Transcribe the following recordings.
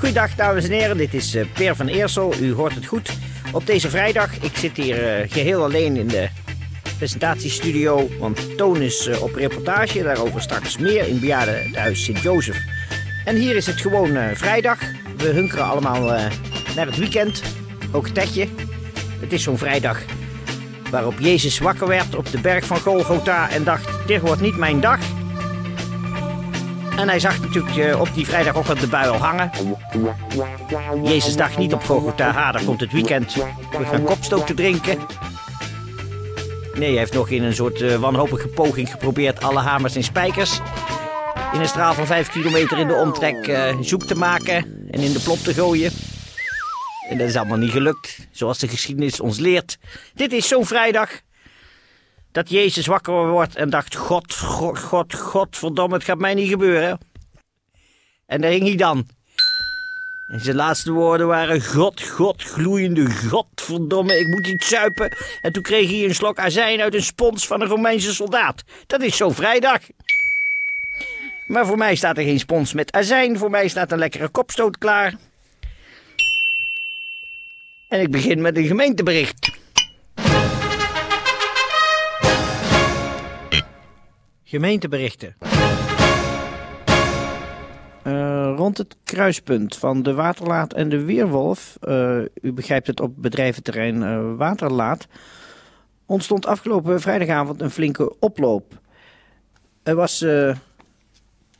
Goedendag dames en heren, dit is eh, Peer van Eersel. U hoort het goed. Op deze vrijdag, ik zit hier eh, geheel alleen in de presentatiestudio, want Toon is eh, op reportage. Daarover straks meer in bejaardenhuis Sint-Jozef. En hier is het gewoon vrijdag. We hunkeren allemaal naar het weekend. Ook Tetje. Het is zo'n vrijdag waarop Jezus wakker werd op de berg van Golgotha en dacht, dit wordt niet mijn dag. En hij zag natuurlijk eh, op die vrijdagochtend de bui al hangen. Jezus dacht niet op Golgotha, ha, daar komt het weekend. We gaan kopstook te drinken. Nee, hij heeft nog in een soort uh, wanhopige poging geprobeerd alle hamers en spijkers in een straal van 5 kilometer in de omtrek uh, zoek te maken en in de plop te gooien. En dat is allemaal niet gelukt, zoals de geschiedenis ons leert. Dit is zo'n vrijdag dat Jezus wakker wordt en dacht: God, God, God, godverdomme, het gaat mij niet gebeuren. En daar hing hij dan. En zijn laatste woorden waren: God, God, gloeiende godverdomme, ik moet iets zuipen. En toen kreeg hij een slok azijn uit een spons van een Romeinse soldaat. Dat is zo'n vrijdag. Maar voor mij staat er geen spons met azijn. Voor mij staat een lekkere kopstoot klaar. En ik begin met een gemeentebericht. Gemeenteberichten. Uh, rond het kruispunt van de Waterlaat en de Weerwolf, uh, u begrijpt het op bedrijventerrein uh, Waterlaat, ontstond afgelopen vrijdagavond een flinke oploop. Er was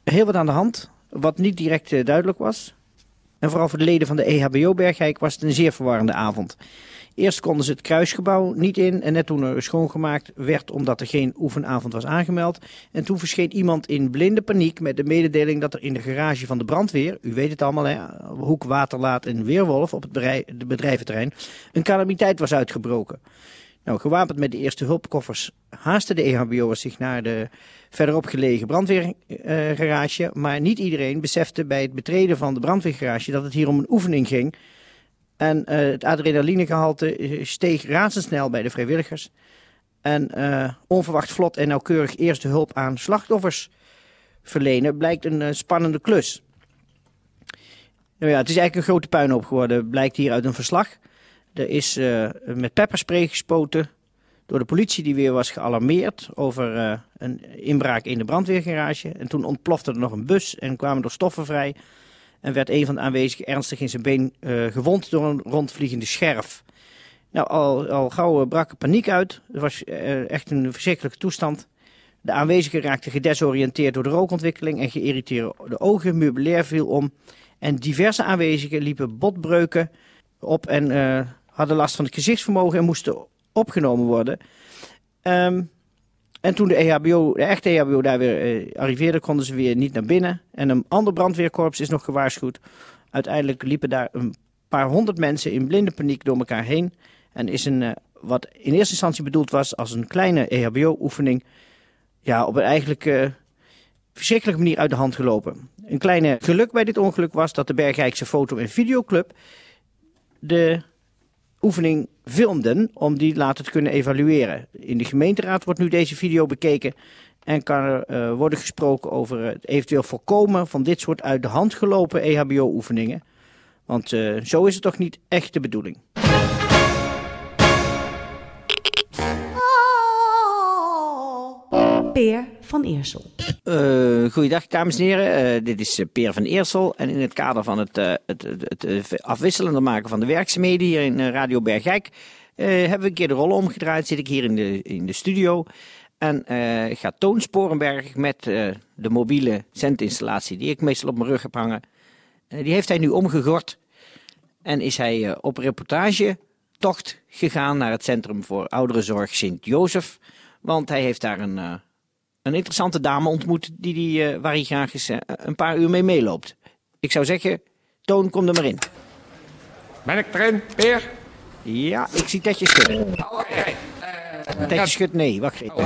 heel wat aan de hand, wat niet direct duidelijk was. En vooral voor de leden van de EHBO Bergijk was het een zeer verwarrende avond. Eerst konden ze het kruisgebouw niet in en net toen er schoongemaakt werd omdat er geen oefenavond was aangemeld. En toen verscheen iemand in blinde paniek met de mededeling dat er in de garage van de brandweer, u weet het allemaal hè, Hoek, Waterlaat en Weerwolf op het bedrijventerrein, een calamiteit was uitgebroken. Nou, gewapend met de eerste hulpkoffers haastte de EHBO'ers zich naar de verderop gelegen brandweergarage. maar niet iedereen besefte bij het betreden van de brandweergarage dat het hier om een oefening ging en uh, het adrenalinegehalte eh, steeg razendsnel bij de vrijwilligers. En onverwacht vlot en nauwkeurig eerste hulp aan slachtoffers verlenen blijkt een spannende klus. Nou ja, het is eigenlijk een grote puinhoop geworden, blijkt hier uit een verslag. Er is met pepperspray gespoten door de politie die weer was gealarmeerd over een inbraak in de brandweergarage. En toen ontplofte er nog een bus en kwamen er stoffen vrij en werd een van de aanwezigen ernstig in zijn been uh, gewond door een rondvliegende scherf. Nou, al, al gauw brak er paniek uit. Het was echt een verschrikkelijke toestand. De aanwezigen raakten gedesoriënteerd door de rookontwikkeling en geïrriteerde ogen. Meubilair viel om. En diverse aanwezigen liepen botbreuken op en hadden last van het gezichtsvermogen en moesten opgenomen worden. Um, en toen de EHBO, de echte EHBO daar weer eh, arriveerde, konden ze weer niet naar binnen. En een ander brandweerkorps is nog gewaarschuwd. Uiteindelijk liepen daar een paar honderd mensen in blinde paniek door elkaar heen. En is een, uh, wat in eerste instantie bedoeld was als een kleine EHBO-oefening, ja, op een eigenlijk uh, verschrikkelijke manier uit de hand gelopen. Een kleine geluk bij dit ongeluk was dat de Bergrijkse foto- en videoclub de oefening filmden om die later te kunnen evalueren. In de gemeenteraad wordt nu deze video bekeken en kan er uh, worden gesproken over het eventueel voorkomen van dit soort uit de hand gelopen EHBO-oefeningen. Want uh, zo is het toch niet echt de bedoeling. Peer van Eersel. Uh, goeiedag, dames en heren. Uh, dit is uh, Peer van Eersel. En in het kader van het, het, het, het afwisselender maken van de werkzaamheden hier in Radio Bergijk... hebben we een keer de rollen omgedraaid. Zit ik hier in de, in de studio. En gaat Toon Sporenberg met de mobiele centinstallatie... die ik meestal op mijn rug heb hangen... die heeft hij nu omgegord. En is hij op reportagetocht gegaan naar het Centrum voor Ouderenzorg Sint-Jozef... Want hij heeft daar een, een interessante dame ontmoet die die, uh, waar hij graag eens uh, een paar uur mee meeloopt. Ik zou zeggen, Toon, kom er maar in. Ben ik erin, Peer? Ja, ik zie Tetje schudden. Oh, oké. Tetje schudt nee, wacht even. Oh,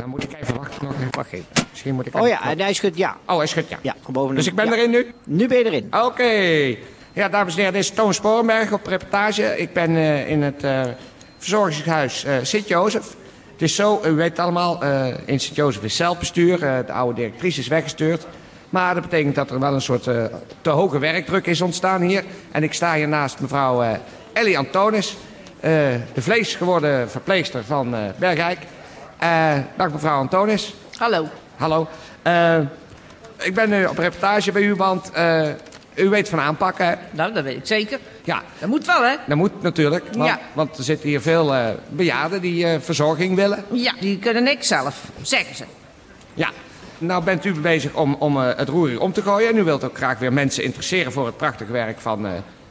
dan moet ik even wachten nog even. Wacht even. Misschien moet ik... Oh ja, en hij schudt ja. Oh, hij schudt, ja. Ja, boven. Dus ik ben ja. erin nu? Nu ben je erin. Oké. Ja, dames en heren, dit is Toon Sporenberg op reportage. Ik ben eh, in het eh, verzorgingshuis eh Sint-Jozef. Het is zo, u weet allemaal, eh, in Sint-Jozef is zelfbestuur. Eh, de oude directrice is weggestuurd. Maar dat betekent dat er wel een soort eh, te hoge werkdruk is ontstaan hier. En ik sta hier naast mevrouw Ellie Antonis, de vleesgeworden verpleegster van Bergijk. Dag mevrouw Antonis. Hallo. Hallo. Ik ben nu op reportage bij u, want u weet van aanpakken. hè? Nou, dat weet ik zeker. Ja, Dat moet wel, hè? dat moet natuurlijk. Want, Ja. want er zitten hier veel eh, bejaarden die eh, verzorging willen. Ja, die kunnen niks zelf, zeggen ze. Ja. Nou bent u bezig om, om eh, het roer hier om te gooien. En u wilt ook graag weer mensen interesseren voor het prachtige werk van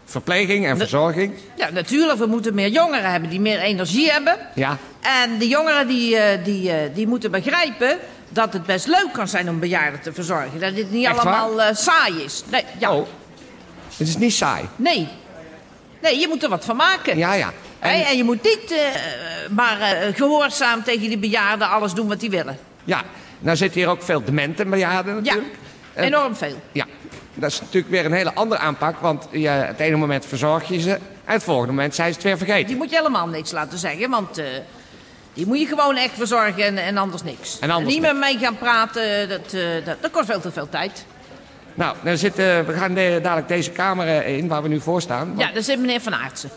verpleging en verzorging. Ja, natuurlijk, we moeten meer jongeren hebben die meer energie hebben. Ja. En de jongeren die, die, die moeten begrijpen dat het best leuk kan zijn om bejaarden te verzorgen. Dat dit niet Echt allemaal eh, saai is. Nee, ja. Oh, het is niet saai. nee. Nee, je moet er wat van maken. Ja, ja. En, En, je moet niet eh, maar eh, gehoorzaam tegen die bejaarden alles doen wat die willen. ja, nou zitten hier ook veel demente bejaarden Ja, natuurlijk. En- enorm veel. Ja, dat is natuurlijk weer een hele andere aanpak. Want je, het ene moment verzorg je ze en het volgende moment zijn ze het weer vergeten. Die moet je helemaal niks laten zeggen, want die moet je gewoon echt verzorgen en, en anders niks. En anders niet met mij gaan praten, dat, eh, dat, dat kost veel te veel tijd. Nou, dan zitten, we gaan de- dadelijk deze kamer eh, in waar we nu voor staan. Want Ja, daar zit meneer Van Aartsen.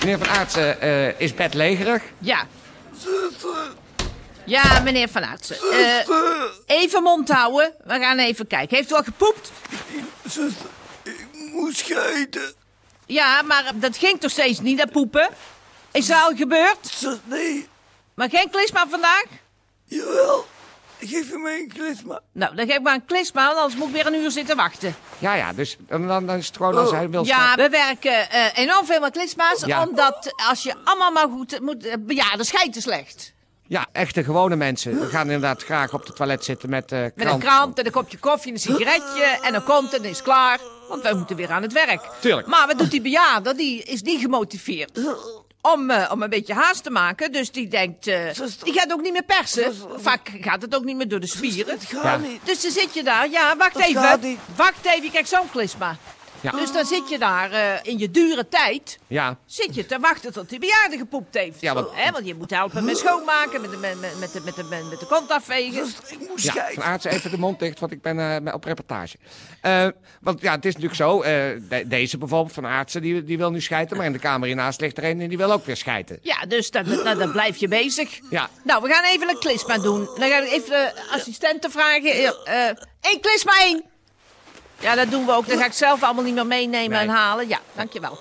Meneer Van Aartsen eh, is bedlegerig. Ja. Ja, meneer Van Aartsen. Eh, even mond houden, we gaan even kijken. Heeft u al gepoept? Zuster, ik moet scheiden. Ja, maar dat ging toch steeds niet, dat poepen? Is dat al gebeurd? Zuster, nee, Maar geen klisma vandaag? jawel. Geef je mij een klisma. Nou, dan geef ik maar een klisma, want anders moet ik weer een uur zitten wachten. Ja, ja, dus dan, dan is het gewoon als hij wil Ja, we werken eh, enorm veel met klisma's, Ja. omdat als je allemaal maar goed moet... eh, bejaarden schijten slecht. Ja, echte gewone mensen. We gaan inderdaad graag op het toilet zitten met eh Met krant. een krant en een kopje koffie en een sigaretje. En dan komt het en is klaar. Want wij moeten weer aan het werk. Tuurlijk. Maar wat doet die bejaarde? Die is niet gemotiveerd. Om, eh, om een beetje haast te maken. Dus die denkt... eh, die gaat ook niet meer persen. Vaak gaat het ook niet meer door de spieren. Het gaat niet. Dus dan zit je daar. Ja, wacht Dat even. Wacht even, krijgt zo'n klisma. Ja. Dus dan zit je daar eh, in je dure tijd. Ja, Zit je te wachten tot die bejaarde gepoept heeft. Ja, want- Hè, want je moet helpen met schoonmaken, met de, met, met, met de, met de, met, de kont afvegen. Ik moet ja. Van Aartsen even de mond dicht, want ik ben eh, op reportage. Eh, want ja, het is natuurlijk zo. eh, de- deze bijvoorbeeld, Van Aartsen, die, die wil nu schijten. Maar in de kamer hiernaast ligt er een en die wil ook weer schijten. Ja, dus dan, dan, dan blijf je bezig. Ja. Nou, we gaan even een klisma doen. Dan ga ik even de assistenten vragen. Één klisma één. Ja, dat doen we ook. Dan ga ik zelf allemaal niet meer meenemen Nee. en halen. Ja, dankjewel.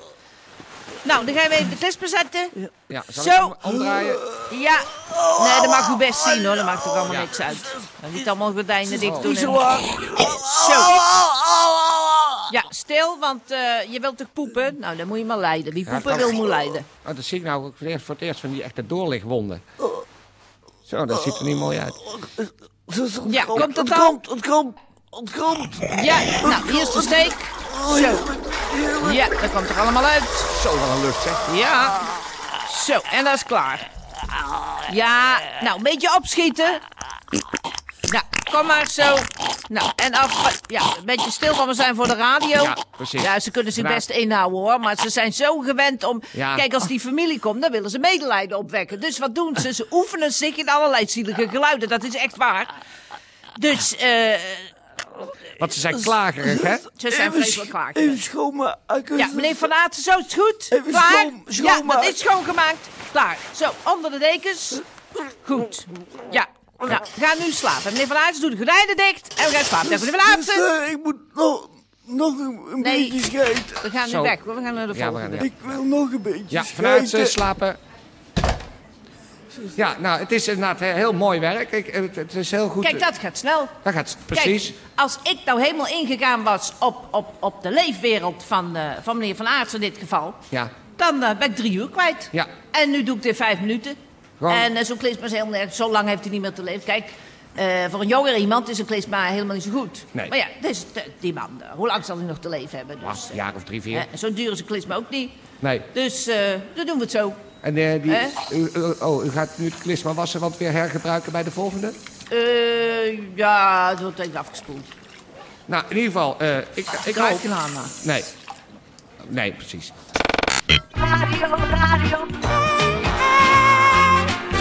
Nou, dan gaan we even de klisma zetten. Ja, zal Zo. ik hem omdraaien? Ja. Nee, dat mag u best zien hoor. Dat maakt ook allemaal Ja. niks uit. Dan niet allemaal gordijnen dicht doen. Niet zo en-. Zo. Ja, stil, want eh, je wilt toch poepen? Nou, dan moet je maar lijden. Wie poepen dat- wil, moet lijden. Oh, dat zie ik nou ook voor het eerst- voor het eerst van die echte doorlichtwonden. Zo, dat ziet er niet mooi uit. Ja, komt, komt het al? het komt, het komt. Ja, nou, hier is de steek. Zo. Ja, dat komt er allemaal uit. Zo van een lucht, zeg. Ja. Zo, en dat is klaar. Ja, nou, een beetje opschieten. Ja, kom maar zo. Nou, en af. Ja, een beetje stil, want we zijn voor de radio. Ja, precies. Ja, ze kunnen zich Nou. best inhouden hoor, maar ze zijn zo gewend om. Ja. Kijk, als die familie komt, dan willen ze medelijden opwekken. Dus wat doen ze? Ze oefenen zich in allerlei zielige geluiden, dat is echt waar. Dus, eh. Want ze zijn klagerig, hè? Ze zijn Even vreselijk klaar. Even schoonmaken. Ja, meneer Van Aertsen, zo is het goed. Even Klaar? schoon- ja, dat is schoongemaakt. Klaar. Zo, onder de dekens. Goed. Ja. Nou, we gaan nu slapen. Meneer Van Aertsen, doe de gordijnen dicht. En we gaan slapen. Meneer Van Aertsen. Zuster, ik moet nog, nog een, een Nee. beetje scheiden. We gaan nu Zo. weg. hoor. We gaan naar de Ja, we volgende. gaan- Ik wil nog een beetje Ja, scheiden. vanuit ze slapen. Ja, nou, het is inderdaad he- heel mooi werk. Ik, het, het is heel goed. Kijk, dat gaat snel. Dat gaat precies. Kijk, als ik nou helemaal ingegaan was op, op, op de leefwereld van, eh, van meneer Van Aertsen in dit geval... Ja. dan eh, ben ik drie uur kwijt. Ja. En nu doe ik dit vijf minuten. Gewoon- En eh, zo'n klisma is heel nergens. Zo lang heeft hij niet meer te leven. Kijk, voor een jonger iemand is een klisma helemaal niet zo goed. Nee. Maar ja, dus, die man, hoe lang zal hij nog te leven hebben? Dus, een jaar of drie, vier. Zo duur is een klisma ook niet. Nee. Dus dan doen we het zo. En eh, die, u, oh, u gaat nu het klisma wassen wat weer hergebruiken bij de volgende? Eh, ja, het wordt even afgespoeld. Nou, in ieder geval, eh, ik, ik hoop... maar. Nee. Nee, precies.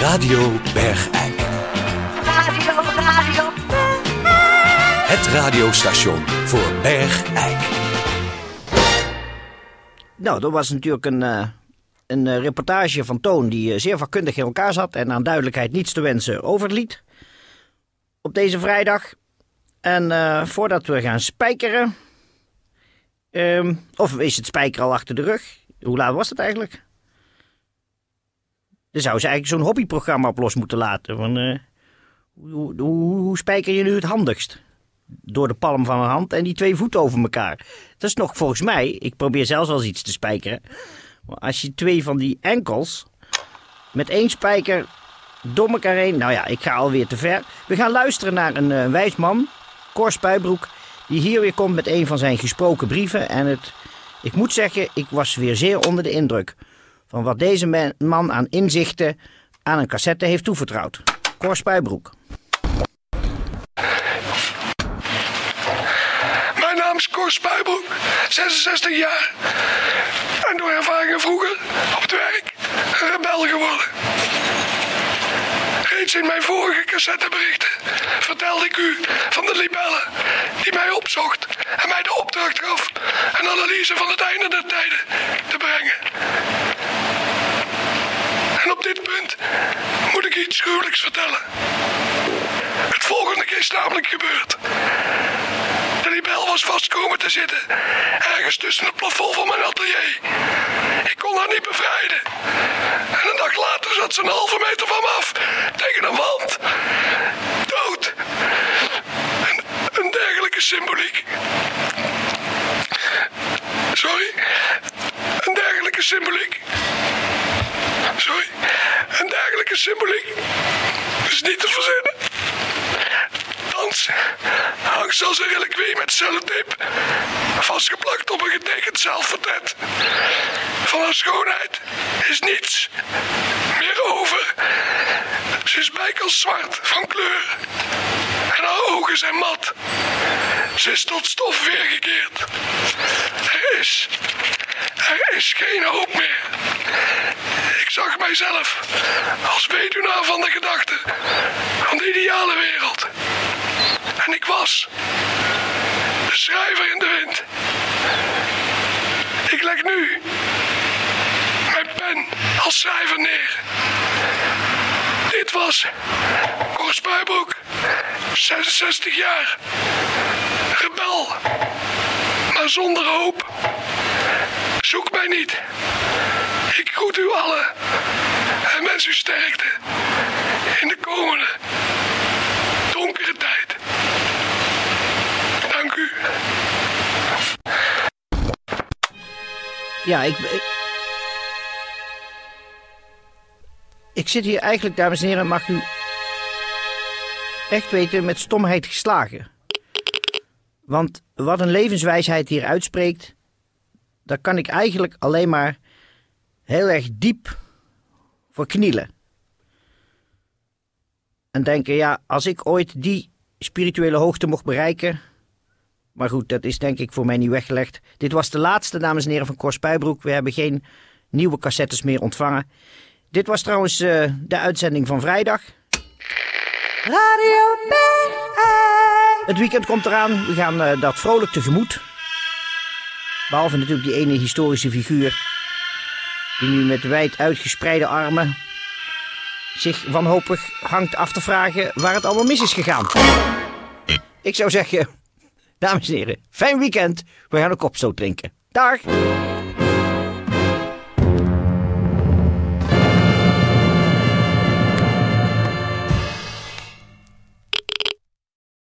Radio Bergijk. Het radiostation voor Bergijk. Nou, dat was natuurlijk een, eh, een eh, reportage van Toon die eh, zeer vakkundig in elkaar zat en aan duidelijkheid niets te wensen overliet. Op deze vrijdag. En eh, voordat we gaan spijkeren. ehm, of is het spijker al achter de rug? Hoe laat was het eigenlijk? Dan zou ze eigenlijk zo'n hobbyprogramma op los moeten laten. Van, hoe, hoe, spijker je nu het handigst? Door de palm van een hand en die twee voeten over elkaar. Dat is nog volgens mij, ik probeer zelfs eens iets te spijkeren. Als je twee van die enkels met één spijker door elkaar heen. Nou ja, ik ga alweer te ver. We gaan luisteren naar een eh, wijs man, Cor Spuibroek, die hier weer komt met een van zijn gesproken brieven. En het, ik moet zeggen, ik was weer zeer onder de indruk van wat deze man aan inzichten aan een cassette heeft toevertrouwd. Cor Spuibroek. Spuibroek, 66 jaar. En door ervaringen vroeger op het werk een rebel geworden. Reeds in mijn vorige cassetteberichten vertelde ik u van de libellen die mij opzocht en mij de opdracht gaf een analyse van het einde der tijden te brengen. En op dit punt moet ik iets gruwelijks vertellen. Het volgende is namelijk gebeurd. Was vast komen te zitten. Ergens tussen het plafond van mijn atelier. Ik kon haar niet bevrijden. En een dag later zat ze een halve meter van me af. Tegen een wand. Dood. Een dergelijke symboliek. Sorry. Een dergelijke symboliek. Sorry. Een dergelijke symboliek. is niet te verzinnen. Zelfs een reliquie met cellotape vastgeplakt op een getekend zelfportret. Van haar schoonheid is niets meer over. Ze is bijkels zwart van kleur en haar ogen zijn mat. Ze is tot stof weergekeerd. Er is, er is geen hoop meer. Ik zag mijzelf als weduwnaar van de gedachten van de ideale wereld. En ik was de schrijver in de wind. Ik leg nu mijn pen als schrijver neer. Dit was Cor Spuibroek, 66 jaar. Rebel, maar zonder hoop. Zoek mij niet. Ik groet u allen en wens u sterkte in de komende donkere tijd. Ja, ik, ik. Ik zit hier eigenlijk, dames en heren, mag u echt weten, met stomheid geslagen. Want wat een levenswijsheid hier uitspreekt, daar kan ik eigenlijk alleen maar heel erg diep voor knielen. En denken, ja, als ik ooit die spirituele hoogte mocht bereiken. Maar goed, dat is denk ik voor mij niet weggelegd. Dit was de laatste, dames en heren, van Cor Spuibroek. We hebben geen nieuwe cassettes meer ontvangen. Dit was trouwens eh, de uitzending van vrijdag. Radio. Het weekend komt eraan. We gaan eh, dat vrolijk tegemoet. Behalve natuurlijk die ene historische figuur. Die nu met wijd uitgespreide armen. zich wanhopig hangt af te vragen waar het allemaal mis is gegaan. Ik zou zeggen, dames en heren, fijn weekend. We gaan een kopstoot drinken. Dag!